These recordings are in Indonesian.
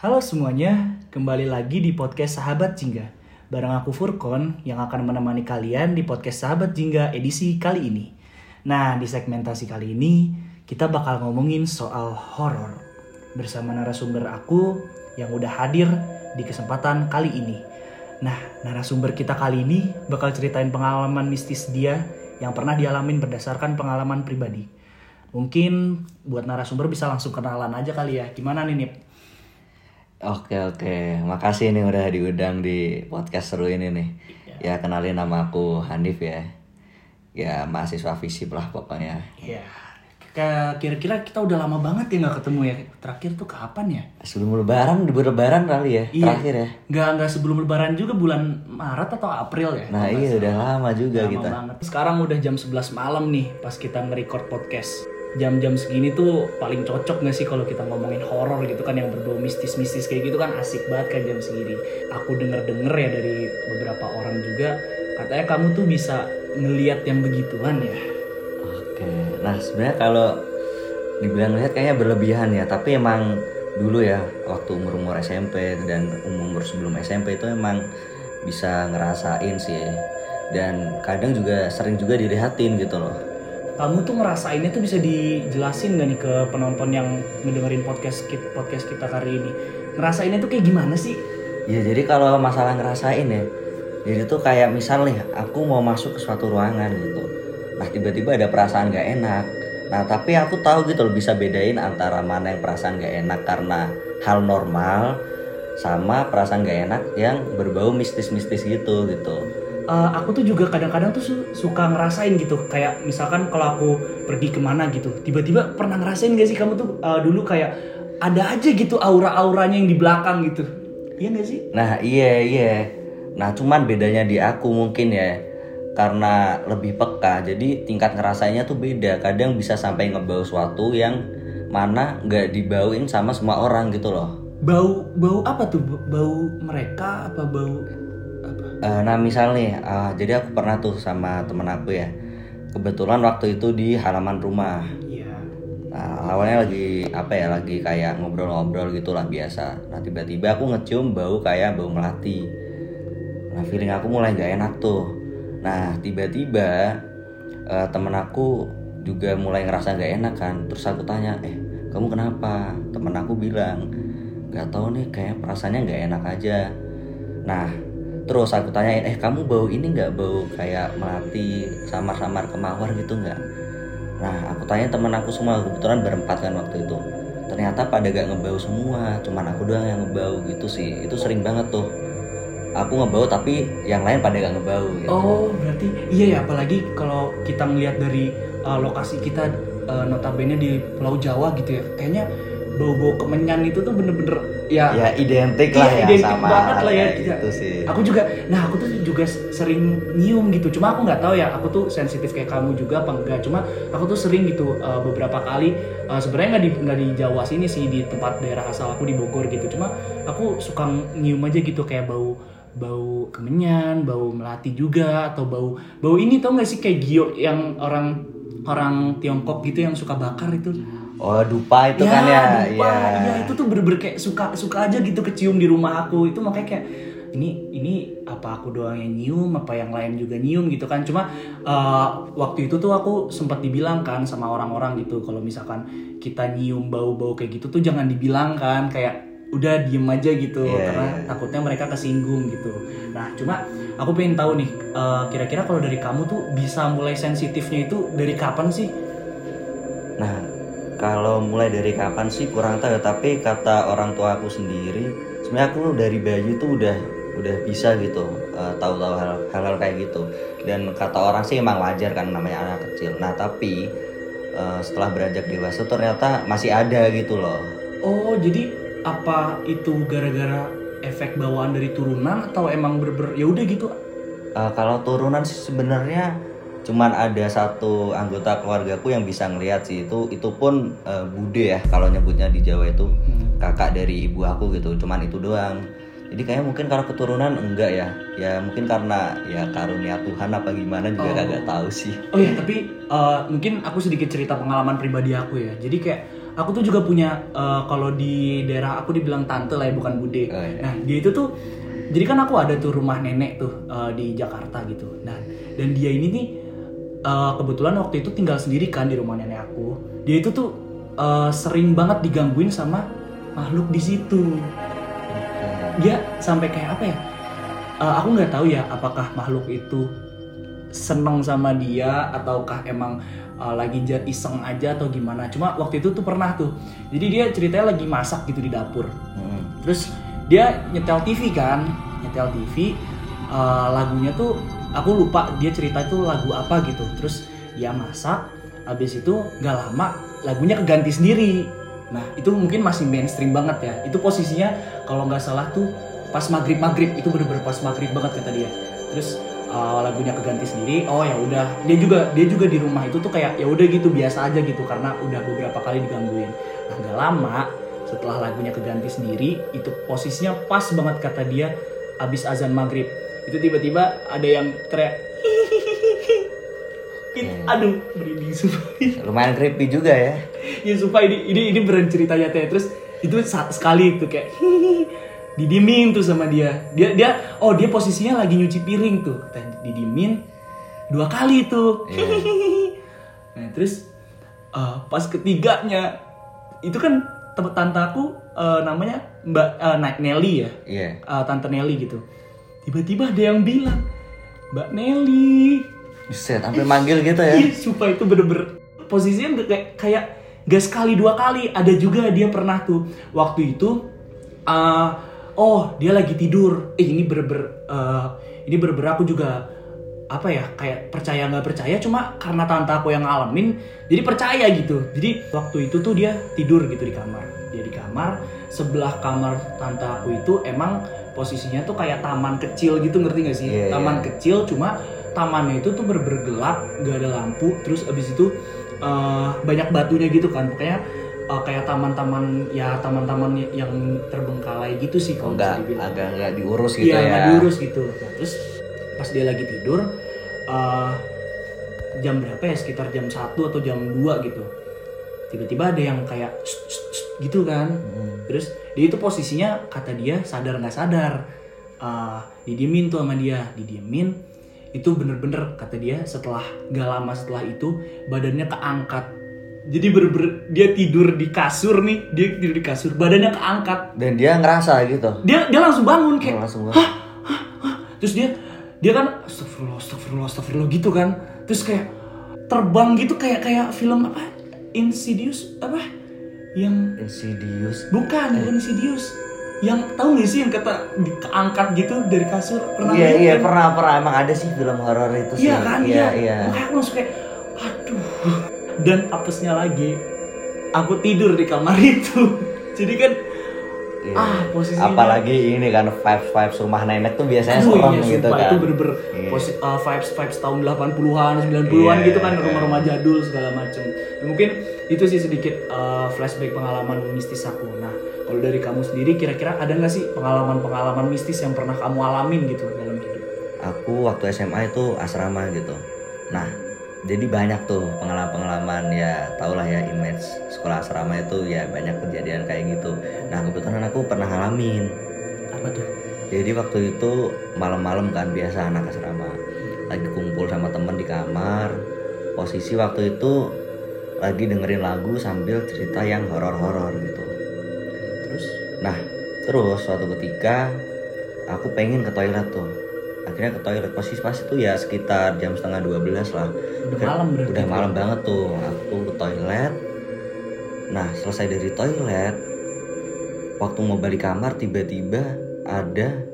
Halo semuanya, kembali lagi di podcast Sahabat Jingga. Bareng aku Furkon yang akan menemani kalian di podcast Sahabat Jingga edisi kali ini. Nah, di segmentasi kali ini kita bakal ngomongin soal horor bersama narasumber aku yang udah hadir di kesempatan kali ini. Nah, narasumber kita kali ini bakal ceritain pengalaman mistis dia yang pernah dialamin berdasarkan pengalaman pribadi. Mungkin buat narasumber bisa langsung kenalan aja kali ya. Gimana nih, Nip? Oke oke, makasih nih udah diundang di podcast seru ini nih. Ya kenalin nama aku Hanif ya. Ya mahasiswa fisip lah pokoknya. Ya, kira-kira kita udah lama banget ya nggak ketemu ya. Terakhir tuh kapan ya? Sebelum lebaran, di lebaran kali ya, terakhir ya. Nggak nggak sebelum Lebaran juga bulan Maret atau April ya? Nah iya udah lama juga Lama kita. banget. Sekarang udah jam 11 malam nih pas kita nge-record podcast. Jam-jam segini tuh paling cocok gak sih kalau kita ngomongin horor gitu kan yang berbau mistis-mistis kayak gitu kan asik banget kan jam segini. Aku denger-denger ya dari beberapa orang juga katanya kamu tuh bisa ngeliat yang begituan ya. Oke, nah sebenarnya kalau dibilang lihat kayaknya berlebihan ya, tapi emang dulu ya waktu umur umur SMP dan umur umur sebelum SMP itu emang bisa ngerasain sih dan kadang juga sering juga dilihatin gitu loh. Kamu tuh ngerasainnya tuh bisa dijelasin gak nih ke penonton yang ngedengerin podcast kita, podcast kita kali ini? Ngerasainnya tuh kayak gimana sih? Ya jadi kalau masalah ngerasain ya, jadi tuh kayak misal nih, aku mau masuk ke suatu ruangan gitu. Nah tiba-tiba ada perasaan gak enak. Nah tapi aku tahu gitu loh bisa bedain antara mana yang perasaan gak enak karena hal normal sama perasaan gak enak yang berbau mistis-mistis gitu gitu. Eh, aku tuh juga kadang-kadang tuh su- suka ngerasain gitu kayak misalkan kalau aku pergi ke mana gitu tiba-tiba pernah ngerasain gak sih kamu tuh eh, dulu kayak ada aja gitu aura-auranya yang di belakang gitu iya gak sih Nah iya iya. Nah cuman bedanya di aku mungkin ya karena lebih peka jadi tingkat ngerasainnya tuh beda. Kadang bisa sampai ngebau suatu yang mana nggak dibauin sama semua orang gitu loh. bau bau apa tuh bau mereka apa bau apa Eh, nah misal nih, eh, jadi aku pernah tuh sama temen aku ya. Kebetulan waktu itu di halaman rumah. iya Nah, awalnya lagi apa ya, lagi kayak ngobrol-ngobrol gitulah biasa. Nah tiba-tiba aku ngecium bau kayak bau melati. Nah feeling aku mulai gak enak tuh. Nah tiba-tiba eh, temen aku juga mulai ngerasa gak enak kan. Terus aku tanya, eh kamu kenapa? Temen aku bilang, gak tahu nih kayak perasaannya gak enak aja. Nah terus aku tanyain, eh kamu bau ini nggak bau kayak melati samar-samar kemawar gitu nggak? Nah, aku tanya teman aku semua kebetulan berempat kan waktu itu. Ternyata pada gak ngebau semua, cuman aku doang yang ngebau gitu sih. Itu sering banget tuh. Aku ngebau tapi yang lain pada gak ngebau gitu. oh berarti iya ya apalagi kalau kita ngelihat dari eh, lokasi kita eh, notabene di Pulau Jawa gitu ya kayaknya bau-bau kemenyan itu tuh bener-bener ya Ya identik Iya, lah ya identik sama banget lah ya. kayak gitu sih. Aku juga, nah aku tuh juga sering nyium gitu. Cuma aku nggak tahu ya, aku tuh sensitif kayak kamu juga apa enggak. Cuma aku tuh sering gitu uh, beberapa kali. uh, Sebenarnya nggak di nggak di Jawa sini sih di tempat daerah asal aku di Bogor gitu. Cuma aku suka nyium aja gitu kayak bau bau kemenyan, bau melati juga atau bau bau ini tau nggak sih kayak gio yang orang orang Tiongkok gitu yang suka bakar itu. Oh, dupa itu kan ya. lupa. Iya. Iya, itu tuh bener-bener kayak suka suka aja gitu kecium di rumah aku. Itu makanya kayak ini ini apa aku doang yang nyium apa yang lain juga nyium gitu kan. Cuma eh, waktu itu tuh aku sempat dibilang kan sama orang-orang gitu kalau misalkan kita nyium bau-bau kayak gitu tuh jangan dibilang kan kayak udah diem aja gitu Iya, karena iya. takutnya mereka kesinggung gitu. Nah, cuma aku pengen tahu nih eh, kira-kira kalau dari kamu tuh bisa mulai sensitifnya itu dari kapan sih? Nah, kalau mulai dari kapan sih kurang tahu ya, tapi kata orang tua aku sendiri, sebenarnya aku dari bayi tuh udah udah bisa gitu eh, tahu-tahu hal hal kayak gitu. Dan kata orang sih emang wajar kan namanya anak kecil. Nah, tapi eh, setelah beranjak dewasa ternyata masih ada gitu loh. Oh, jadi apa itu gara-gara efek bawaan dari turunan atau emang bener-bener ya udah gitu? Eh, kalau turunan sih sebenarnya cuman ada satu anggota keluargaku yang bisa ngelihat sih itu itu pun eh, bude ya kalau nyebutnya di Jawa itu kakak dari ibu aku gitu cuman itu doang jadi kayak mungkin kalau keturunan enggak ya ya mungkin karena ya karunia Tuhan apa gimana juga Oh. kagak tahu sih Oh ya, tapi eh, mungkin aku sedikit cerita pengalaman pribadi aku ya. Jadi kayak aku tuh juga punya eh, kalau di daerah aku dibilang tante lah ya bukan bude. Oh, iya. Nah dia itu tuh jadi kan aku ada tuh rumah nenek tuh eh, di Jakarta gitu. Nah dan dia ini nih eh, kebetulan waktu itu tinggal sendiri kan di rumah nenek aku. Dia itu tuh eh, sering banget digangguin sama makhluk di situ. Dia sampai kayak apa ya? Eh, aku nggak tahu ya apakah makhluk itu seneng sama dia ataukah emang uh, lagi iseng aja atau gimana cuma waktu itu tuh pernah tuh jadi dia ceritanya lagi masak gitu di dapur Hmm. terus dia nyetel TV kan nyetel TV uh, lagunya tuh aku lupa dia cerita itu lagu apa gitu. Terus dia masak habis itu nggak lama lagunya keganti sendiri. Nah itu mungkin masih mainstream banget ya. Itu posisinya kalau nggak salah tuh pas maghrib maghrib itu bener-bener pas maghrib banget kata dia. Terus uh, lagunya keganti sendiri. Oh ya udah. Dia juga dia juga di rumah itu tuh kayak ya udah gitu biasa aja gitu karena udah beberapa kali digangguin. Nah nggak lama setelah lagunya keganti sendiri itu posisinya pas banget kata dia abis azan maghrib itu tiba-tiba ada yang teriak It- Hmm. aduh merinding sumpah Lumayan creepy juga ya. ya sumpah ini ini ini beneran ceritanya teh terus itu sekali itu kayak didimin tuh sama dia dia dia oh dia posisinya lagi nyuci piring tuh didimin dua kali tuh Iya. nah terus eh, pas ketiganya itu kan tante aku eh, namanya mbak Nak Nelly ya Iya. Eh, tante Nelly gitu tiba-tiba ada yang bilang mbak Nelly Buset, sampai manggil gitu ya. Iya, sumpah itu bener-bener posisinya kayak kayak gak sekali dua kali. Ada juga dia pernah tuh waktu itu. uh, oh dia lagi tidur. Eh ini bener-bener uh, ini bener-bener aku juga apa ya kayak percaya nggak percaya cuma karena tante aku yang ngalamin jadi percaya gitu jadi waktu itu tuh dia tidur gitu di kamar dia di kamar sebelah kamar tante aku itu emang posisinya tuh kayak taman kecil gitu ngerti gak sih Iya, taman iya. kecil cuma tamannya itu tuh bener-bener gelap gak ada lampu terus abis itu eh, banyak batunya gitu kan pokoknya eh, kayak taman-taman ya taman-taman yang terbengkalai gitu sih kalau dibilang agak enggak diurus gitu Iya, ya. nggak diurus gitu. Nah, terus pas dia lagi tidur, eh, jam berapa ya? Sekitar jam 1 atau jam 2 gitu. Tiba-tiba ada yang kayak "Shh, shh, shh," gitu kan. Hmm. Terus dia itu posisinya kata dia sadar nggak sadar. Eh, didiemin tuh sama dia, didiemin. Itu bener-bener kata dia setelah gak lama setelah itu badannya keangkat. Jadi bener-bener dia tidur di kasur nih, dia tidur di kasur, badannya keangkat. Dan dia ngerasa gitu. Dia dia langsung bangun kayak Langsung banget. terus dia dia kan astagfirullah astagfirullah astagfirullah gitu kan terus kayak terbang gitu kayak kayak film apa Insidious apa yang Insidious. bukan bukan Insidious yang tahu gak sih yang kata di, keangkat gitu dari kasur pernah Iya iya kan? pernah pernah emang ada sih film horor itu sih. iya kan Iya iya iya. makanya aku langsung kayak aduh dan apesnya lagi aku tidur di kamar itu jadi kan Iya. ah posisinya Apalagi ini kan vibes vibes rumah nenek tuh biasanya Aduh, serem iya, gitu kan. Itu bener-bener Iya. posi- uh, vibes vibes tahun 80-an, 90-an Iya, gitu kan iya. rumah-rumah jadul segala macem. Ya, mungkin itu sih sedikit uh, flashback pengalaman mistis aku. Nah, kalau dari kamu sendiri kira-kira ada nggak sih pengalaman-pengalaman mistis yang pernah kamu alamin gitu dalam hidup? Aku waktu SMA itu asrama gitu. Nah, jadi banyak tuh pengalaman-pengalaman ya tau lah ya image sekolah asrama itu ya banyak kejadian kayak gitu. Nah kebetulan aku pernah ngalamin. Apa tuh? Jadi waktu itu malam-malam kan biasa anak asrama lagi kumpul sama temen di kamar. Posisi waktu itu lagi dengerin lagu sambil cerita yang horor-horor gitu. Terus? Nah, terus suatu ketika aku pengen ke toilet tuh. Akhirnya ke toilet posisi pas itu ya sekitar jam setengah 12 lah. Udah malam berarti. Udah malam banget tuh. Aku ke toilet. Nah, selesai dari toilet, waktu mau balik kamar tiba-tiba ada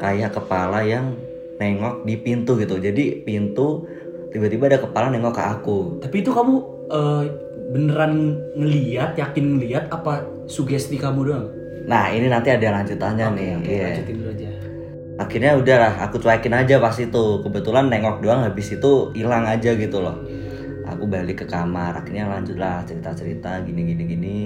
kayak kepala yang nengok di pintu gitu. Jadi pintu tiba-tiba ada kepala nengok ke aku. Tapi itu kamu uh, beneran ngeliat, yakin ngeliat apa sugesti kamu doang? Nah, ini nanti ada lanjutannya Oke, nih. oke, Iya. lanjutin dulu aja. akhirnya udahlah aku cuekin aja pas itu kebetulan nengok doang habis itu hilang aja gitu loh aku balik ke kamar akhirnya lanjutlah cerita cerita gini gini gini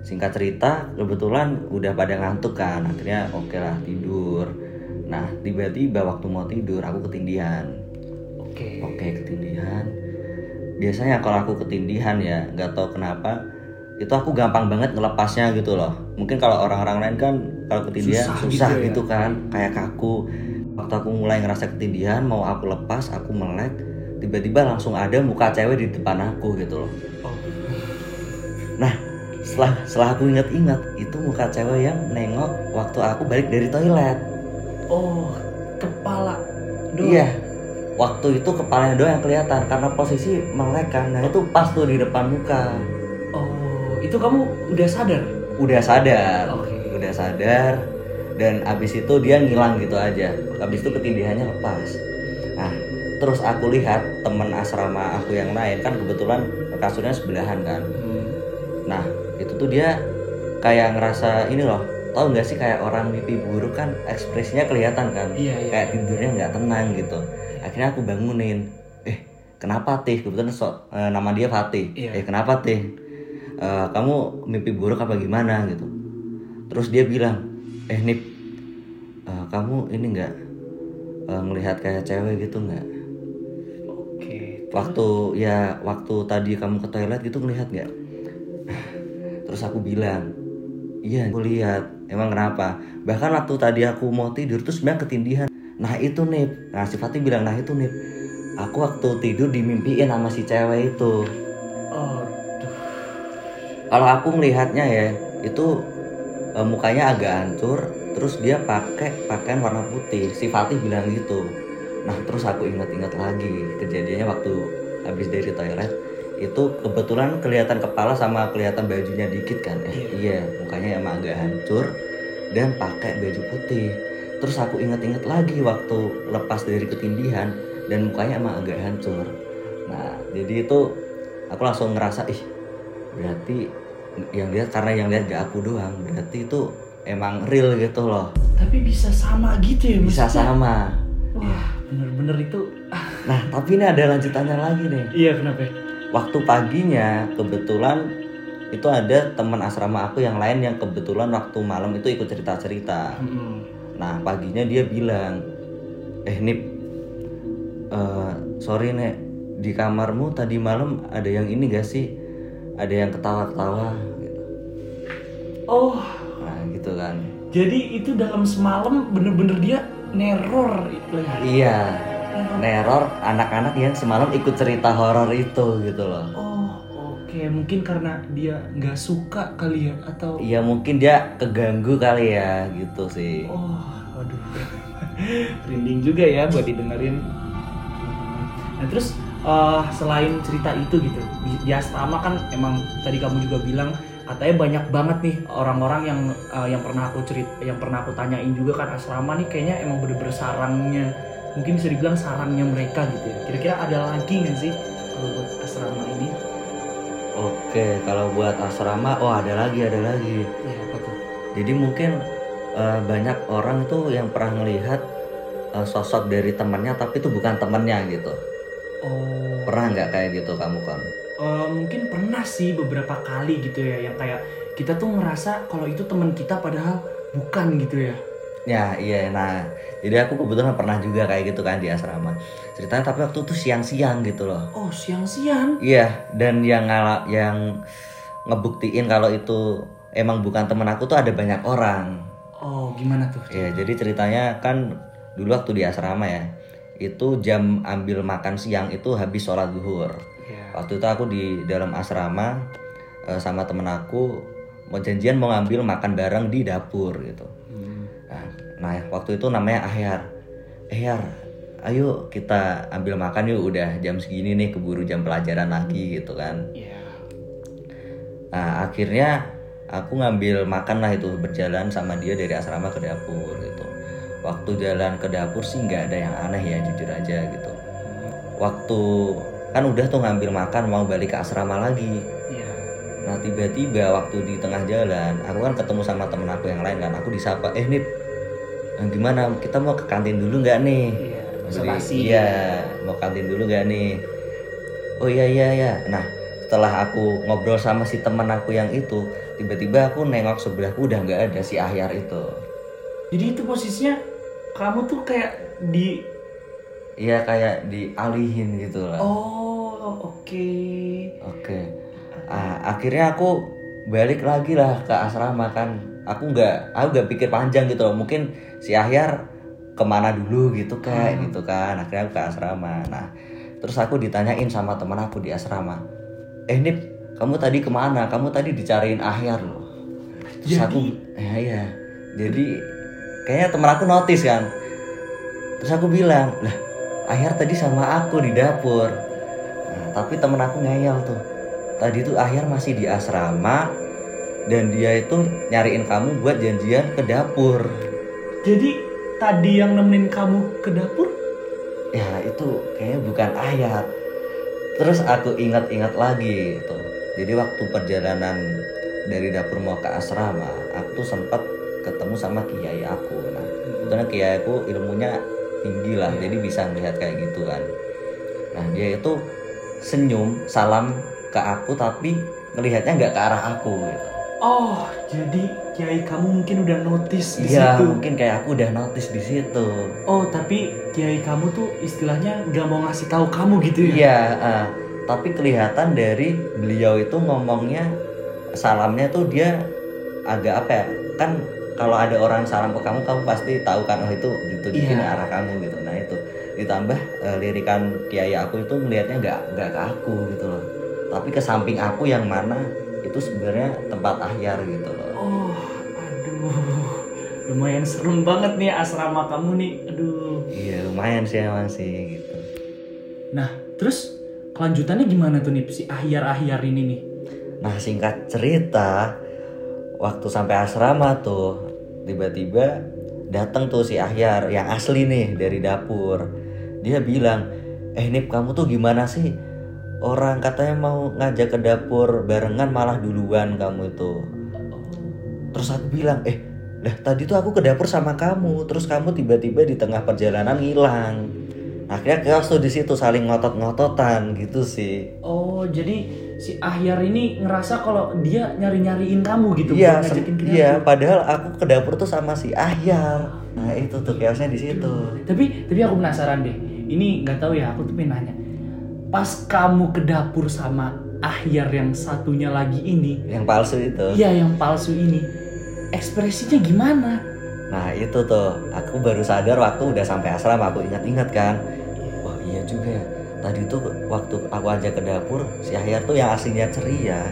singkat cerita kebetulan udah pada ngantuk kan akhirnya oke lah tidur nah tiba-tiba waktu mau tidur aku ketindihan Oke. oke ketindihan biasanya kalau aku ketindihan ya nggak tahu kenapa itu aku gampang banget ngelepasnya gitu loh mungkin kalau orang-orang lain kan kalau ketindihan Susah susah, gitu ya. gitu, kan kayak kaku waktu aku mulai ngerasa ketindihan mau aku lepas aku melek tiba-tiba langsung ada muka cewek di depan aku gitu loh Oh. nah setelah setelah aku ingat-ingat itu muka cewek yang nengok waktu aku balik dari toilet Oh, kepala. doang. iya waktu itu kepalanya doang yang kelihatan karena posisi melek kan. Nah itu pas tuh di depan muka. Oh, itu kamu udah sadar? udah sadar. Oke. udah sadar. Dan abis itu dia ngilang gitu aja. Abis itu ketindihannya lepas. Nah terus aku lihat temen asrama aku yang lain kan kebetulan kasurnya sebelahan kan. Hmm. nah itu tuh dia kayak ngerasa ini loh tahu nggak sih kayak orang mimpi buruk kan? Ekspresinya kelihatan kan? Iya, iya. kayak tidurnya nggak tenang gitu akhirnya aku bangunin. Eh kenapa tih kebetulan so, eh, nama dia Fatih. Iya. eh kenapa tih Eh, kamu mimpi buruk apa gimana gitu. Terus dia bilang eh Nip eh, kamu ini nggak eh, ngelihat kayak cewek gitu nggak? Oke. waktu ya waktu tadi kamu ke toilet gitu ngelihat nggak? Terus aku bilang iya aku lihat. Emang kenapa? Bahkan waktu tadi aku mau tidur terus sebenarnya ketindihan nah itu nih nah si Fatih bilang nah itu nih aku waktu tidur dimimpiin sama si cewek itu. Oh, kalau aku melihatnya ya itu eh, mukanya agak hancur terus dia pakai pakaian warna putih. Si Fatih bilang gitu. Nah terus aku ingat-ingat lagi kejadiannya waktu habis dari toilet. Itu kebetulan kelihatan kepala sama kelihatan bajunya dikit kan? Eh, iya mukanya emang agak hancur dan pakai baju putih terus aku ingat-ingat lagi waktu lepas dari ketindihan dan mukanya emang agak hancur nah jadi itu aku langsung ngerasa ih berarti yang lihat karena yang lihat gak aku doang berarti itu emang real gitu loh tapi bisa sama gitu ya? bisa maksudnya? sama Wah, bener-bener itu. ah, nah tapi ini ada lanjutannya lagi nih Iya, kenapa? waktu paginya kebetulan itu ada teman asrama aku yang lain yang kebetulan waktu malam itu ikut cerita cerita Hmm. Nah paginya dia bilang eh Nip eh, sorry nek. Di kamarmu tadi malam ada yang ini gak sih? Ada yang ketawa-ketawa. Gitu. Oh, nah gitu kan. Jadi itu dalam semalam bener-bener dia neror itu ya? Iya, neror anak-anak yang semalam ikut cerita horor itu gitu loh. Oh, oke. Mungkin karena dia nggak suka kali ya atau Iya mungkin dia keganggu kali ya gitu sih. Oh, waduh. Rinding juga ya buat didengerin. Nah, terus eh, selain cerita itu gitu, di, di asrama kan emang tadi kamu juga bilang katanya banyak banget nih orang-orang yang eh, yang pernah aku cerit yang pernah aku tanyain juga kan asrama nih kayaknya emang bener-bener sarangnya mungkin bisa dibilang sarangnya mereka gitu ya kira-kira ada lagi nggak sih Oke, kalau buat asrama, oh ada lagi, ada lagi. ya apa tuh Jadi mungkin eh, banyak orang tuh yang pernah ngelihat eh, sosok dari temannya tapi itu bukan temannya gitu. oh Pernah nggak kayak gitu kamu kan? Eh, mungkin pernah sih beberapa kali gitu ya yang kayak kita tuh ngerasa kalau itu teman kita padahal bukan gitu ya Ya iya, nah jadi aku kebetulan pernah juga kayak gitu kan di asrama. Ceritanya tapi waktu itu siang-siang gitu loh. oh siang-siang Iya, dan yang ngala, yang ngebuktiin kalau itu emang bukan temen aku tuh ada banyak orang. oh gimana tuh Ya, jadi ceritanya kan dulu waktu di asrama ya, itu jam ambil makan siang itu habis sholat zuhur. ya Waktu itu aku di dalam asrama eh, sama temen aku mau janjian mau ngambil makan bareng di dapur gitu. Hmm. Nah, nah, waktu itu namanya Ahyar. Ahyar, ayo kita ambil makan yuk udah jam segini nih keburu jam pelajaran lagi gitu kan. ya Nah akhirnya aku ngambil makan lah itu berjalan sama dia dari asrama ke dapur gitu. Waktu jalan ke dapur sih nggak ada yang aneh ya jujur aja gitu. Waktu kan udah tuh ngambil makan mau balik ke asrama lagi. ya Nah tiba-tiba waktu di tengah jalan aku kan ketemu sama temen aku yang lain kan. Aku disapa, eh Nip, eh, gimana kita mau ke kantin dulu nggak nih? iya Beli-. Iya, mau kantin dulu gak nih? Oh iya iya iya. Nah, setelah aku ngobrol sama si teman aku yang itu, tiba-tiba aku nengok sebelahku udah nggak ada si Ahyar itu. jadi itu posisinya kamu tuh kayak di Iya kayak dialihin gitu lah. oh oke Oke. Ah, akhirnya aku balik lagi lah ke asrama kan aku nggak aku nggak pikir panjang gitu loh. Mungkin si Ahyar ke mana dulu gitu kayak gitu kan. Akhirnya aku ke asrama. Nah terus aku ditanyain sama teman aku di asrama eh Nip kamu tadi ke mana? Kamu tadi dicariin Ahyar loh. Terus Jadi- aku ya ya jadi kayaknya teman aku notice kan. Terus aku bilang lah Ahyar tadi sama aku di dapur. Nah, tapi temen aku ngeyel tuh. Tadi tuh Ahyar masih di asrama dan dia itu nyariin kamu buat janjian ke dapur. Jadi tadi yang nemenin kamu ke dapur? ya itu kayaknya bukan Ahyar terus aku ingat-ingat lagi tuh jadi waktu perjalanan dari dapur mau ke asrama aku tuh sempat ketemu sama kiai aku. Nah karena kiai aku ilmunya tinggi lah jadi bisa melihat kayak gitu kan. Nah dia itu senyum salam ke aku tapi ngelihatnya nggak ke arah aku gitu Oh, jadi kiai kamu mungkin udah notice di iya situ. mungkin kayak aku udah notice di situ Oh, tapi kiai kamu tuh istilahnya nggak mau ngasih tahu kamu gitu ya? Iya, ah. tapi kelihatan dari beliau itu ngomongnya salamnya tuh dia agak apa ya? Kan kalau ada orang salam ke kamu, kamu pasti tahu kan oh itu ditujukin Iya. arah kamu gitu. Nah itu ditambah eh, lirikan kiai aku itu melihatnya nggak nggak ke aku gitu loh, tapi ke samping aku yang mana itu sebenarnya tempat ahyar gitu loh. Oh, aduh. Lumayan serem banget nih asrama kamu nih. Aduh. Iya lumayan sih emang sih gitu. Nah, terus kelanjutannya gimana tuh nih si ahyar-ahyar ini nih? Nah singkat cerita Waktu sampai asrama tuh Tiba-tiba datang tuh si Ahyar yang asli nih dari dapur Dia bilang Eh Nip kamu tuh gimana sih Orang katanya mau ngajak ke dapur barengan malah duluan kamu itu Terus aku bilang eh lah tadi tuh aku ke dapur sama kamu Terus kamu tiba-tiba di tengah perjalanan ngilang Akhirnya chaos tuh di situ saling ngotot-ngototan gitu sih Oh, jadi si ahyar ini ngerasa kalau dia nyari-nyariin kamu gitu Iya, buat ngajakin ke iya, padahal aku ke dapur tuh sama si Ahyar. Nah, itu tuh chaosnya di situ. Tapi tapi aku penasaran deh. Ini nggak tahu ya, aku tuh pengen nanya. Pas kamu ke dapur sama ahyar yang satunya lagi ini, Yang palsu itu. iya yang palsu ini, ekspresinya gimana? Nah, itu tuh aku baru sadar waktu udah sampai asrama aku ingat-ingat kan. Wah, iya juga ya. Tadi tuh waktu aku ajak ke dapur, si Ahyar tuh yang aslinya ceria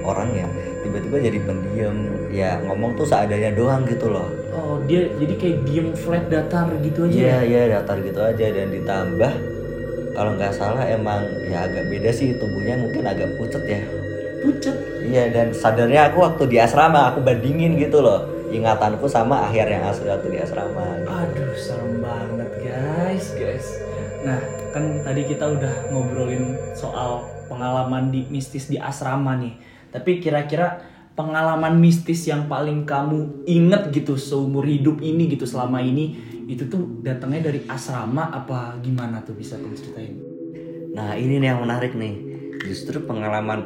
orangnya tiba-tiba jadi pendiam ya ngomong tuh seadanya doang gitu loh Oh, dia jadi kayak diem flat datar gitu aja Iya ya? iya datar gitu aja dan ditambah kalau nggak salah emang ya agak beda sih tubuhnya mungkin agak pucet ya. Pucet. Iya dan sadarnya aku waktu di asrama aku bandingin gitu loh ingatanku sama akhir yang asli waktu di asrama. gitu. Aduh, serem banget guys, guys. Nah, kan tadi kita udah ngobrolin soal pengalaman di mistis di asrama nih. Tapi kira-kira pengalaman mistis yang paling kamu inget gitu seumur hidup ini gitu selama ini itu tuh datangnya dari asrama apa gimana tuh bisa kamu ceritain? Nah ini nih yang menarik nih justru pengalaman